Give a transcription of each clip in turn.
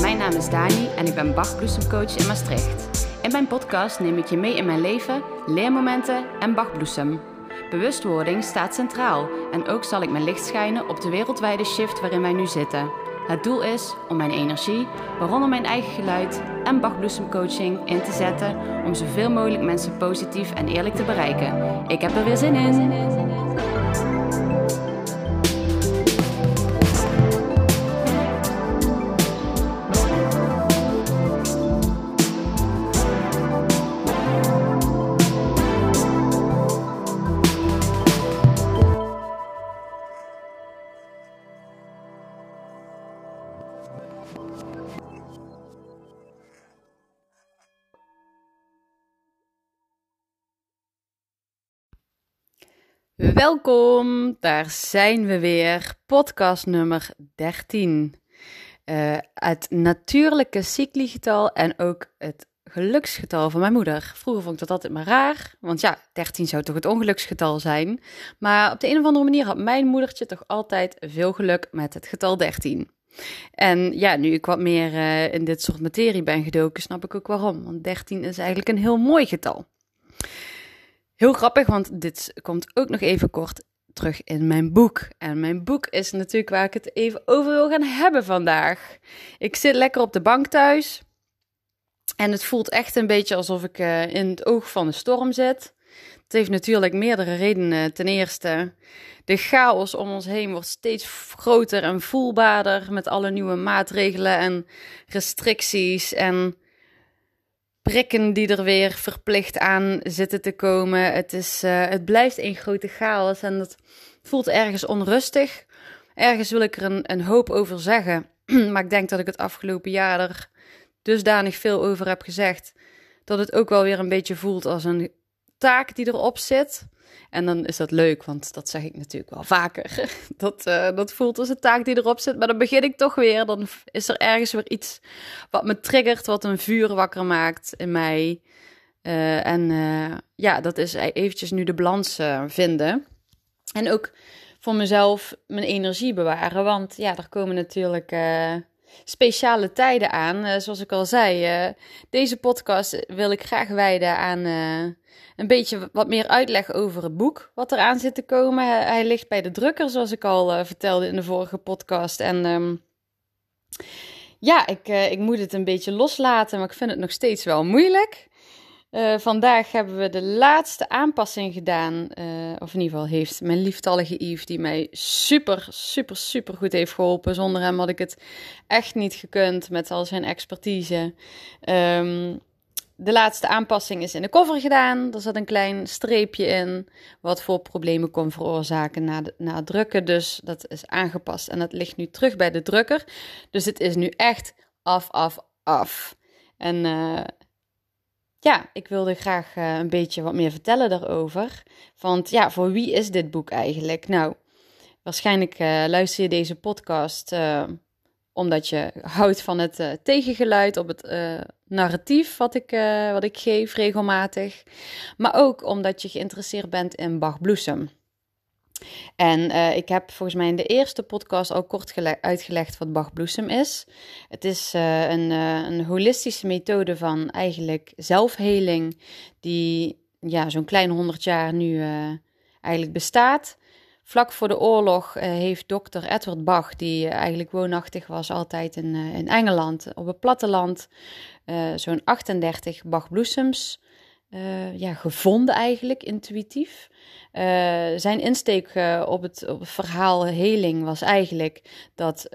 Mijn naam is Dani en ik ben Bachbloesemcoach in Maastricht. In mijn podcast neem ik je mee in mijn leven, leermomenten en Bachbloesem. Bewustwording staat centraal en ook zal ik mijn licht schijnen op de wereldwijde shift waarin wij nu zitten. Het doel is om mijn energie, waaronder mijn eigen geluid en Bachbloesemcoaching in te zetten om zoveel mogelijk mensen positief en eerlijk te bereiken. Ik heb er weer zin in. Welkom, daar zijn we weer. Podcast nummer 13. Uh, het natuurlijke cycligetal en ook het geluksgetal van mijn moeder. Vroeger vond ik dat altijd maar raar, want ja, 13 zou toch het ongeluksgetal zijn. Maar op de een of andere manier had mijn moedertje toch altijd veel geluk met het getal 13. En ja, nu ik wat meer uh, in dit soort materie ben gedoken, snap ik ook waarom. Want 13 is eigenlijk een heel mooi getal. Heel grappig, want dit komt ook nog even kort terug in mijn boek. En mijn boek is natuurlijk waar ik het even over wil gaan hebben vandaag. Ik zit lekker op de bank thuis. En het voelt echt een beetje alsof ik uh, in het oog van de storm zit. Het heeft natuurlijk meerdere redenen. Ten eerste, de chaos om ons heen wordt steeds groter en voelbaarder met alle nieuwe maatregelen en restricties en prikken die er weer verplicht aan zitten te komen. Het, is, uh, het blijft een grote chaos en het voelt ergens onrustig. Ergens wil ik er een, een hoop over zeggen, maar ik denk dat ik het afgelopen jaar er dusdanig veel over heb gezegd, dat het ook wel weer een beetje voelt als een taak die erop zit. En dan is dat leuk, want dat zeg ik natuurlijk wel vaker. Dat, uh, dat voelt als een taak die erop zit. Maar dan begin ik toch weer. Dan is er ergens weer iets wat me triggert, wat een vuur wakker maakt in mij. Uh, en uh, ja, dat is e-, eventjes nu de balans vinden. En ook voor mezelf mijn energie bewaren. Want ja, er komen natuurlijk speciale tijden aan. zoals ik al zei, deze podcast wil ik graag wijden aan een beetje wat meer uitleg over het boek wat eraan zit te komen. Hij, ligt bij de drukker, zoals ik al uh, vertelde in de vorige podcast. En um, ja, ik, uh, ik moet het een beetje loslaten, maar ik vind het nog steeds wel moeilijk. Uh, vandaag hebben we de laatste aanpassing gedaan. of in ieder geval heeft mijn lieftallige Yves, die mij super, super, super goed heeft geholpen. Zonder hem had ik het echt niet gekund met al zijn expertise. Um, de laatste aanpassing is in de cover gedaan. Er zat een klein streepje in wat voor problemen kon veroorzaken na, na drukken. Dus dat is aangepast en dat ligt nu terug bij de drukker. Dus het is nu echt af, af, af. En uh, ja, ik wilde graag uh, een beetje wat meer vertellen daarover. Want ja, voor wie is dit boek eigenlijk? Nou, waarschijnlijk uh, luister je deze podcast omdat je houdt van het tegengeluid op het narratief wat ik, wat ik geef regelmatig. Maar ook omdat je geïnteresseerd bent in Bach Bloesem. En ik heb volgens mij in de eerste podcast al kort uitgelegd wat Bach Bloesem is. Het is een, een holistische methode van eigenlijk zelfheling die ja, zo'n klein honderd jaar nu eigenlijk bestaat. Vlak voor de oorlog heeft dokter Edward Bach, die eigenlijk woonachtig was altijd in, in Engeland, op het platteland, zo'n 38 Bach-bloesems ja, gevonden eigenlijk, intuïtief. zijn insteek op, het, op het verhaal heling was eigenlijk dat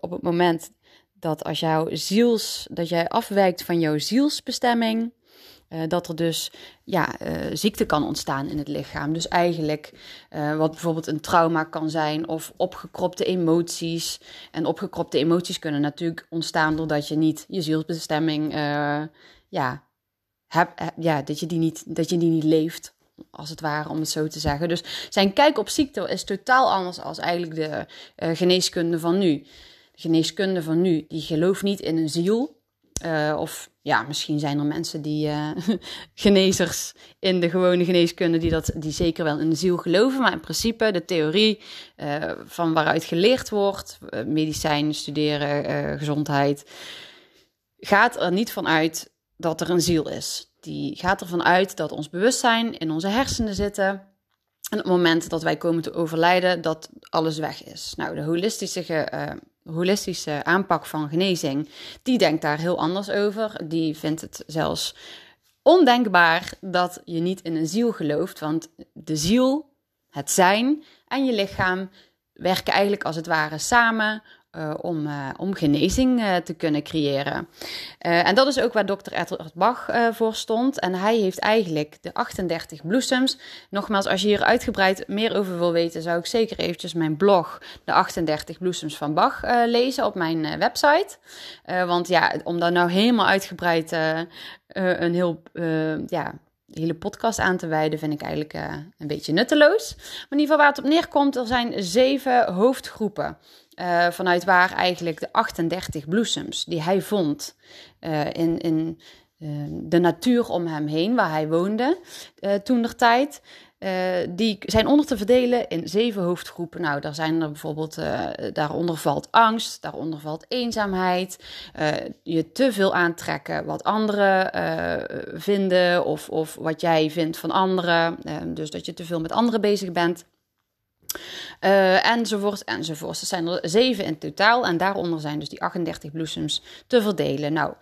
op het moment dat als jouw ziels, dat jij afwijkt van jouw zielsbestemming, dat er dus ja, ziekte kan ontstaan in het lichaam. Dus eigenlijk wat bijvoorbeeld een trauma kan zijn of opgekropte emoties. En opgekropte emoties kunnen natuurlijk ontstaan doordat je niet je zielsbestemming, ja, heb, ja dat, je die niet, dat je die niet leeft. als het ware, om het zo te zeggen. Dus zijn kijk op ziekte is totaal anders als eigenlijk de uh, geneeskunde van nu. De geneeskunde van nu, die gelooft niet in een ziel. Uh, of ja, misschien zijn er mensen die uh, genezers in de gewone geneeskunde die dat die zeker wel in de ziel geloven, maar in principe de theorie van waaruit geleerd wordt, medicijn studeren, gezondheid, gaat er niet van uit dat er een ziel is. Die gaat ervan uit dat ons bewustzijn in onze hersenen zitten. En op het moment dat wij komen te overlijden, dat alles weg is. Nou, de holistische, uh, holistische aanpak van genezing, die denkt daar heel anders over. Die vindt het zelfs ondenkbaar dat je niet in een ziel gelooft. Want de ziel, het zijn en je lichaam werken eigenlijk als het ware samen uh, om, uh, om genezing uh, te kunnen creëren. en dat is ook waar dokter Edward Bach voor stond. En hij heeft eigenlijk de 38 bloesems. Nogmaals, als je hier uitgebreid meer over wil weten, zou ik zeker eventjes mijn blog, de 38 bloesems van Bach, lezen op mijn website. want ja, om daar nou helemaal uitgebreid een heel ja, hele podcast aan te wijden, vind ik eigenlijk een beetje nutteloos. Maar in ieder geval waar het op neerkomt, er zijn zeven hoofdgroepen. Uh, vanuit waar eigenlijk de 38 bloesems die hij vond uh, in, in de natuur om hem heen, waar hij woonde toen der tijd. Die zijn onder te verdelen in zeven hoofdgroepen. Nou, daar zijn er bijvoorbeeld, daaronder valt angst, daaronder valt eenzaamheid, je te veel aantrekken wat anderen vinden of, of wat jij vindt van anderen. dus dat je te veel met anderen bezig bent. Enzovoort, enzovoort. Er zijn er zeven in totaal en daaronder zijn dus die 38 bloesems te verdelen. Nou,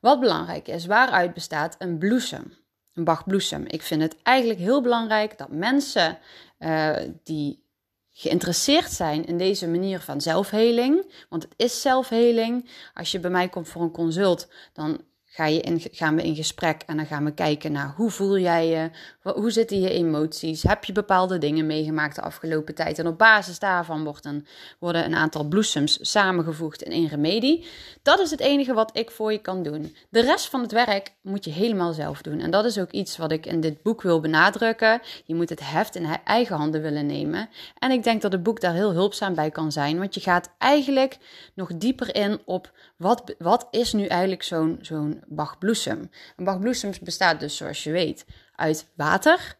wat belangrijk is, waaruit bestaat een bloesem? een Bachbloesem. Ik vind het eigenlijk heel belangrijk dat mensen uh, die geïnteresseerd zijn in deze manier van zelfheling, want het is zelfheling. Als je bij mij komt voor een consult, dan ga je in, gaan we in gesprek en dan gaan we kijken naar hoe voel jij je, hoe zitten je emoties, heb je bepaalde dingen meegemaakt de afgelopen tijd. En op basis daarvan worden, worden een aantal bloesems samengevoegd in één remedie. Dat is het enige wat ik voor je kan doen. De rest van het werk moet je helemaal zelf doen. En dat is ook iets wat ik in dit boek wil benadrukken. Je moet het heft in eigen handen willen nemen. En ik denk dat het boek daar heel hulpzaam bij kan zijn, want je gaat eigenlijk nog dieper in op wat, wat is nu eigenlijk zo'n zo'n bachbloesem? Een bachbloesem bestaat dus, zoals je weet, uit water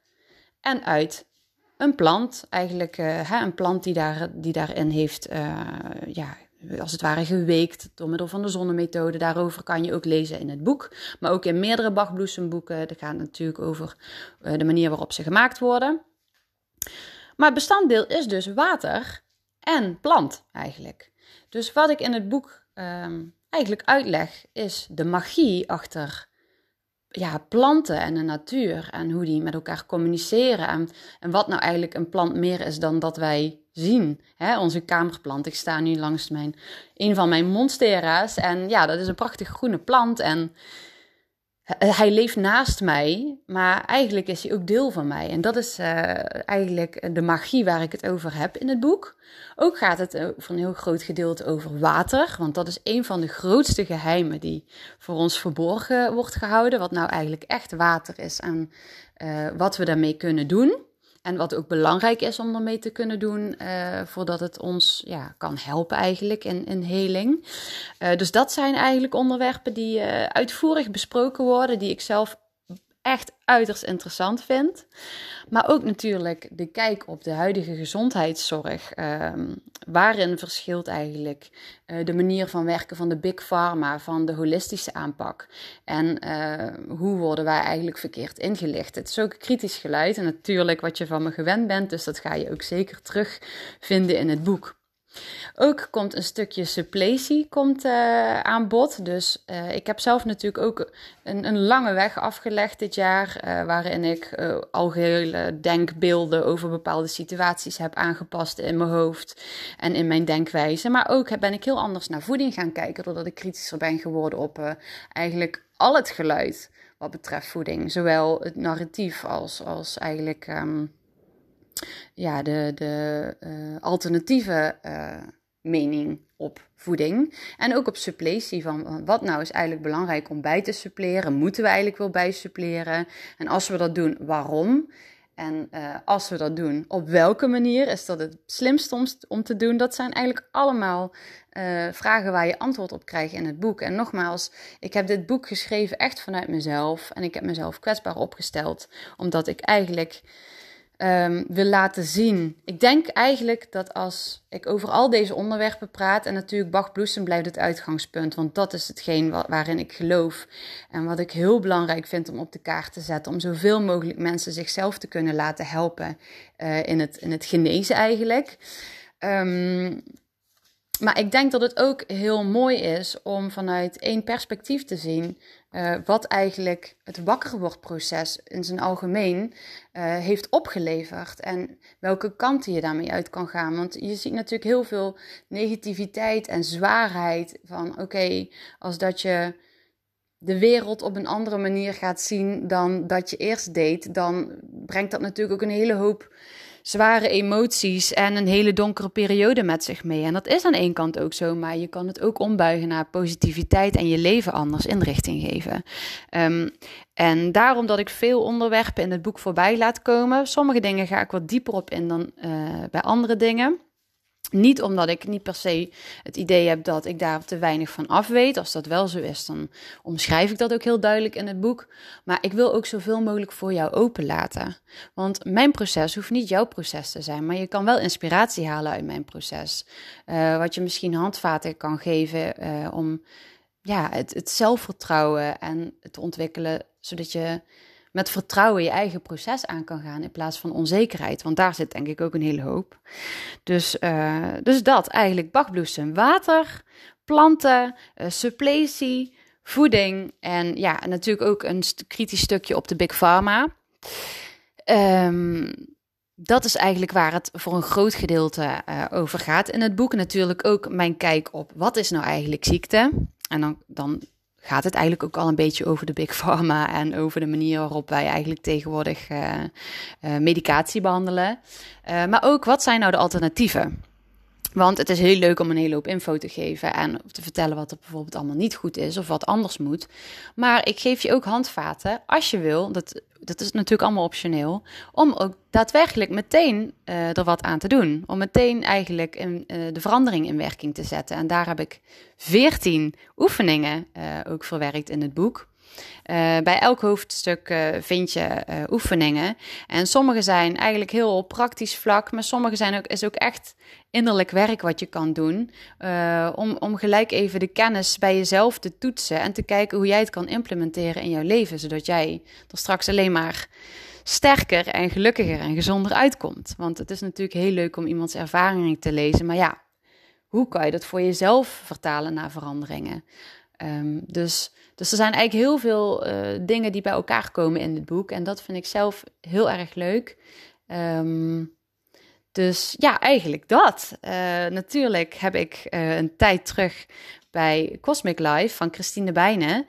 en uit een plant. Eigenlijk hè, een plant die, daar, die daarin heeft, uh, ja, als het ware geweekt door middel van de zonnemethode. Daarover kan je ook lezen in het boek. Maar ook in meerdere bachbloesemboeken. Dat gaat natuurlijk over uh, de manier waarop ze gemaakt worden. Maar het bestanddeel is dus water en plant eigenlijk. Dus wat ik in het boek um, eigenlijk uitleg, is de magie achter ja, planten en de natuur en hoe die met elkaar communiceren. En, en wat nou eigenlijk een plant meer is dan dat wij zien. Hè, onze kamerplant. Ik sta nu langs mijn, een van mijn monstera's. En ja, dat is een prachtig groene plant. En hij leeft naast mij, maar eigenlijk is hij ook deel van mij. En dat is uh, eigenlijk de magie waar ik het over heb in het boek. Ook gaat het voor een heel groot gedeelte over water, want dat is een van de grootste geheimen die voor ons verborgen wordt gehouden. Wat nou eigenlijk echt water is en uh, wat we daarmee kunnen doen. En wat ook belangrijk is om ermee te kunnen doen, uh, voordat het ons ja, kan helpen eigenlijk in, in heling. Uh, dus dat zijn eigenlijk onderwerpen die uh, uitvoerig besproken worden, die ik zelf echt uiterst interessant vind. Maar ook natuurlijk de kijk op de huidige gezondheidszorg. Um, waarin verschilt eigenlijk uh, de manier van werken van de big pharma, van de holistische aanpak? En uh, hoe worden wij eigenlijk verkeerd ingelicht? Het is ook kritisch geluid en natuurlijk wat je van me gewend bent, dus dat ga je ook zeker terugvinden in het boek. Ook komt een stukje suppletie komt, uh, aan bod. Dus uh, ik heb zelf natuurlijk ook een, een lange weg afgelegd dit jaar. Uh, waarin ik algehele denkbeelden over bepaalde situaties heb aangepast in mijn hoofd en in mijn denkwijze. Maar ook ben ik heel anders naar voeding gaan kijken. Doordat ik kritischer ben geworden op eigenlijk al het geluid wat betreft voeding. Zowel het narratief als, als eigenlijk. Um, ja, de, de uh, alternatieve uh, mening op voeding. En ook op suppletie van wat nou is eigenlijk belangrijk om bij te suppleren. Moeten we eigenlijk wel bij suppleren? En als we dat doen, waarom? En als we dat doen, op welke manier is dat het slimst om, om te doen? Dat zijn eigenlijk allemaal vragen waar je antwoord op krijgt in het boek. En nogmaals, ik heb dit boek geschreven echt vanuit mezelf. En ik heb mezelf kwetsbaar opgesteld, omdat ik eigenlijk um, wil laten zien. Ik denk eigenlijk dat als ik over al deze onderwerpen praat, en natuurlijk Bach Bloesem blijft het uitgangspunt, want dat is hetgeen waarin ik geloof en wat ik heel belangrijk vind om op de kaart te zetten, om zoveel mogelijk mensen zichzelf te kunnen laten helpen uh, in, het, in het genezen eigenlijk. Um, maar ik denk dat het ook heel mooi is om vanuit één perspectief te zien uh, wat eigenlijk het wakkerwordproces in zijn algemeen uh, heeft opgeleverd en welke kanten je daarmee uit kan gaan. Want je ziet natuurlijk heel veel negativiteit en zwaarheid van oké, als dat je de wereld op een andere manier gaat zien dan dat je eerst deed, dan brengt dat natuurlijk ook een hele hoop zware emoties en een hele donkere periode met zich mee. En dat is aan één kant ook zo, maar je kan het ook ombuigen naar positiviteit en je leven anders inrichting geven. Um, en daarom dat ik veel onderwerpen in het boek voorbij laat komen. Sommige dingen ga ik wat dieper op in dan uh, bij andere dingen. Niet omdat ik niet per se het idee heb dat ik daar te weinig van af weet. Als dat wel zo is, dan omschrijf ik dat ook heel duidelijk in het boek. Maar ik wil ook zoveel mogelijk voor jou openlaten. Want mijn proces hoeft niet jouw proces te zijn, maar je kan wel inspiratie halen uit mijn proces. Uh, wat je misschien handvaten kan geven uh, om ja, het, het zelfvertrouwen en te ontwikkelen, zodat je met vertrouwen je eigen proces aan kan gaan in plaats van onzekerheid. Want daar zit denk ik ook een hele hoop. Dus, uh, dus dat eigenlijk, bachbloesem, water, planten, uh, suppletie, voeding en ja, natuurlijk ook een kritisch stukje op de Big Pharma. Um, dat is eigenlijk waar het voor een groot gedeelte uh, over gaat. In het boek natuurlijk ook mijn kijk op wat is nou eigenlijk ziekte. En dan, dan gaat het eigenlijk ook al een beetje over de big pharma en over de manier waarop wij eigenlijk tegenwoordig uh, uh, medicatie behandelen. Uh, maar ook wat zijn nou de alternatieven? Want het is heel leuk om een hele hoop info te geven en te vertellen wat er bijvoorbeeld allemaal niet goed is of wat anders moet. Maar ik geef je ook handvaten als je wil, dat, dat is natuurlijk allemaal optioneel, om ook daadwerkelijk meteen uh, er wat aan te doen. Om meteen eigenlijk uh, de verandering in werking te zetten. En daar heb ik veertien oefeningen uh, ook verwerkt in het boek. Uh, bij elk hoofdstuk uh, vind je uh, oefeningen. En sommige zijn eigenlijk heel op praktisch vlak, maar sommige zijn ook, is ook echt innerlijk werk wat je kan doen. om, om gelijk even de kennis bij jezelf te toetsen en te kijken hoe jij het kan implementeren in jouw leven, zodat jij er straks alleen maar sterker en gelukkiger en gezonder uitkomt. Want het is natuurlijk heel leuk om iemands ervaringen te lezen, maar ja, hoe kan je dat voor jezelf vertalen naar veranderingen? Um, dus dus er zijn eigenlijk heel veel uh, dingen die bij elkaar komen in dit boek. En dat vind ik zelf heel erg leuk. Um, dus ja, eigenlijk dat. Uh, natuurlijk heb ik uh, een tijd terug bij Cosmic Life van Christine Bijnen.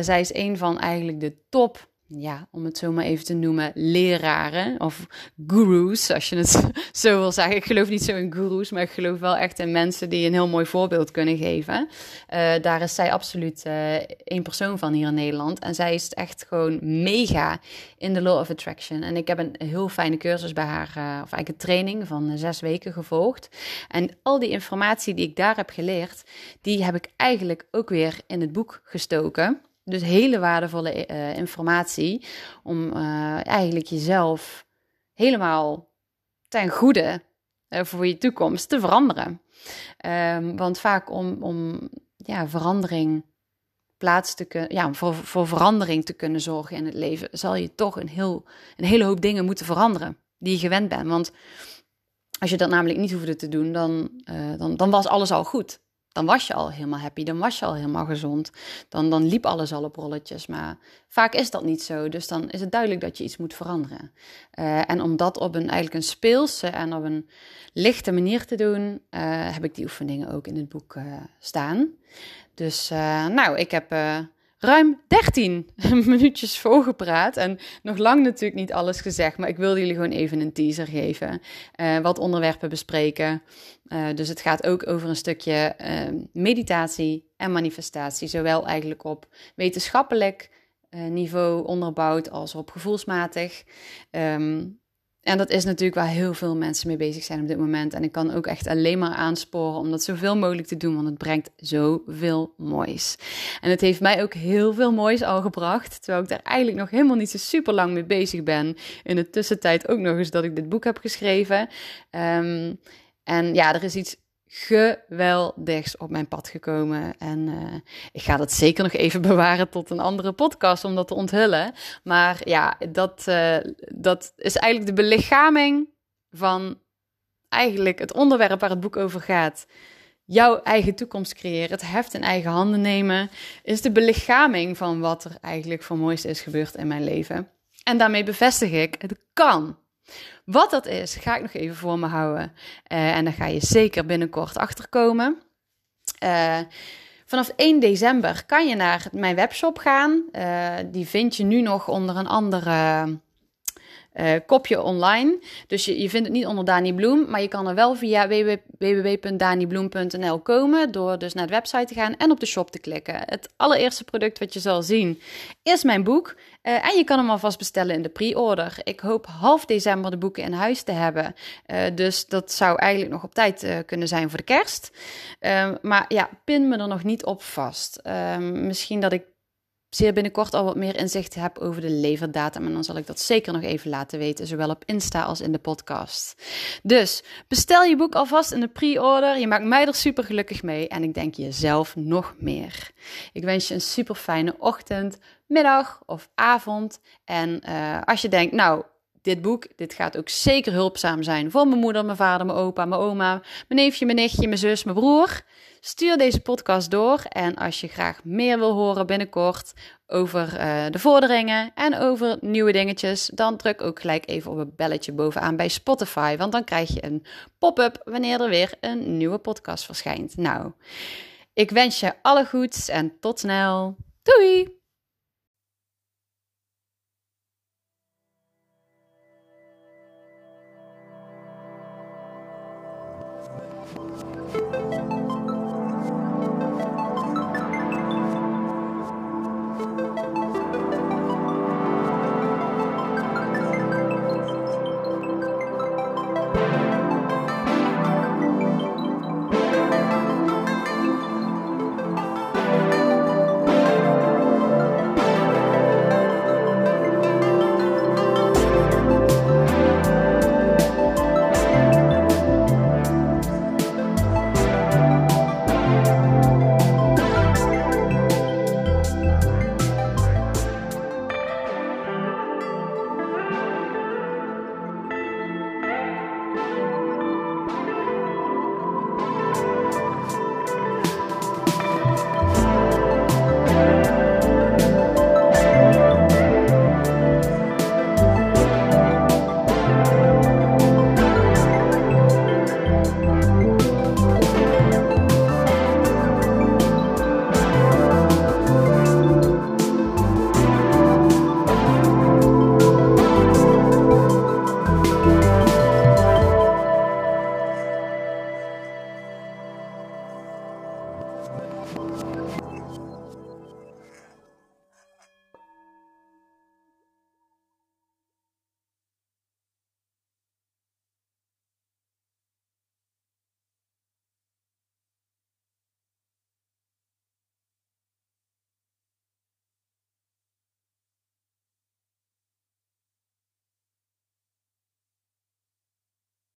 zij is een van eigenlijk de top ja, om het zo maar even te noemen, leraren of gurus, als je het zo wil zeggen. Ik geloof niet zo in gurus, maar ik geloof wel echt in mensen die een heel mooi voorbeeld kunnen geven. Uh, daar is zij absoluut uh, één persoon van hier in Nederland. En zij is echt gewoon mega in de law of attraction. En ik heb een heel fijne cursus bij haar, uh, of eigenlijk een training van zes weken gevolgd. En al die informatie die ik daar heb geleerd, die heb ik eigenlijk ook weer in het boek gestoken. Dus hele waardevolle uh, informatie om uh, eigenlijk jezelf helemaal ten goede uh, voor je toekomst te veranderen. Um, want vaak om, om ja, verandering plaats te kunnen, ja, voor, voor verandering te kunnen zorgen in het leven, zal je toch een, heel, een hele hoop dingen moeten veranderen die je gewend bent. Want als je dat namelijk niet hoefde te doen, dan, dan, dan was alles al goed dan was je al helemaal happy, dan was je al helemaal gezond. Dan, dan liep alles al op rolletjes. Maar vaak is dat niet zo. Dus dan is het duidelijk dat je iets moet veranderen. Uh, en om dat op een eigenlijk een speelse en op een lichte manier te doen, uh, heb ik die oefeningen ook in het boek uh, staan. Dus nou, ik heb ruim 13 minuutjes voorgepraat. En nog lang natuurlijk niet alles gezegd. Maar ik wilde jullie gewoon even een teaser geven. Uh, wat onderwerpen bespreken. Uh, dus het gaat ook over een stukje uh, meditatie en manifestatie. Zowel eigenlijk op wetenschappelijk niveau onderbouwd als op gevoelsmatig. Ehm, en dat is natuurlijk waar heel veel mensen mee bezig zijn op dit moment. En ik kan ook echt alleen maar aansporen om dat zoveel mogelijk te doen, want het brengt zoveel moois. En het heeft mij ook heel veel moois al gebracht, terwijl ik daar eigenlijk nog helemaal niet zo super lang mee bezig ben. In de tussentijd ook nog eens dat ik dit boek heb geschreven. Ehm, en ja, er is iets geweldigs op mijn pad gekomen. En uh, ik ga dat zeker nog even bewaren tot een andere podcast om dat te onthullen. Maar ja, dat, uh, dat is eigenlijk de belichaming van eigenlijk het onderwerp waar het boek over gaat. Jouw eigen toekomst creëren, het heft in eigen handen nemen, is de belichaming van wat er eigenlijk voor mooiste is gebeurd in mijn leven. En daarmee bevestig ik, het kan. Wat dat is, ga ik nog even voor me houden. Uh, en daar ga je zeker binnenkort achterkomen. Uh, vanaf 1 december kan je naar mijn webshop gaan. Uh, die vind je nu nog onder een andere uh, kopje online. Dus je, je vindt het niet onder Dani Bloem, maar je kan er wel via www.danibloem.nl komen door dus naar de website te gaan en op de shop te klikken. Het allereerste product wat je zal zien is mijn boek uh, en je kan hem alvast bestellen in de pre-order. Ik hoop half december de boeken in huis te hebben, uh, dus dat zou eigenlijk nog op tijd kunnen zijn voor de kerst. Ehm, maar ja, pin me er nog niet op vast. Ehm, misschien dat ik zeer binnenkort al wat meer inzicht heb over de leverdatum. En dan zal ik dat zeker nog even laten weten, zowel op Insta als in de podcast. Dus bestel je boek alvast in de pre-order. Je maakt mij er super gelukkig mee en ik denk jezelf nog meer. Ik wens je een super fijne ochtend, middag of avond. En uh, als je denkt, nou, dit boek, dit gaat ook zeker hulpzaam zijn voor mijn moeder, mijn vader, mijn opa, mijn oma, mijn neefje, mijn nichtje, mijn zus, mijn broer. Stuur deze podcast door en als je graag meer wil horen binnenkort over uh, de vorderingen en over nieuwe dingetjes, dan druk ook gelijk even op het belletje bovenaan bij Spotify, want dan krijg je een pop-up wanneer er weer een nieuwe podcast verschijnt. Nou, ik wens je alle goeds en tot snel. Doei!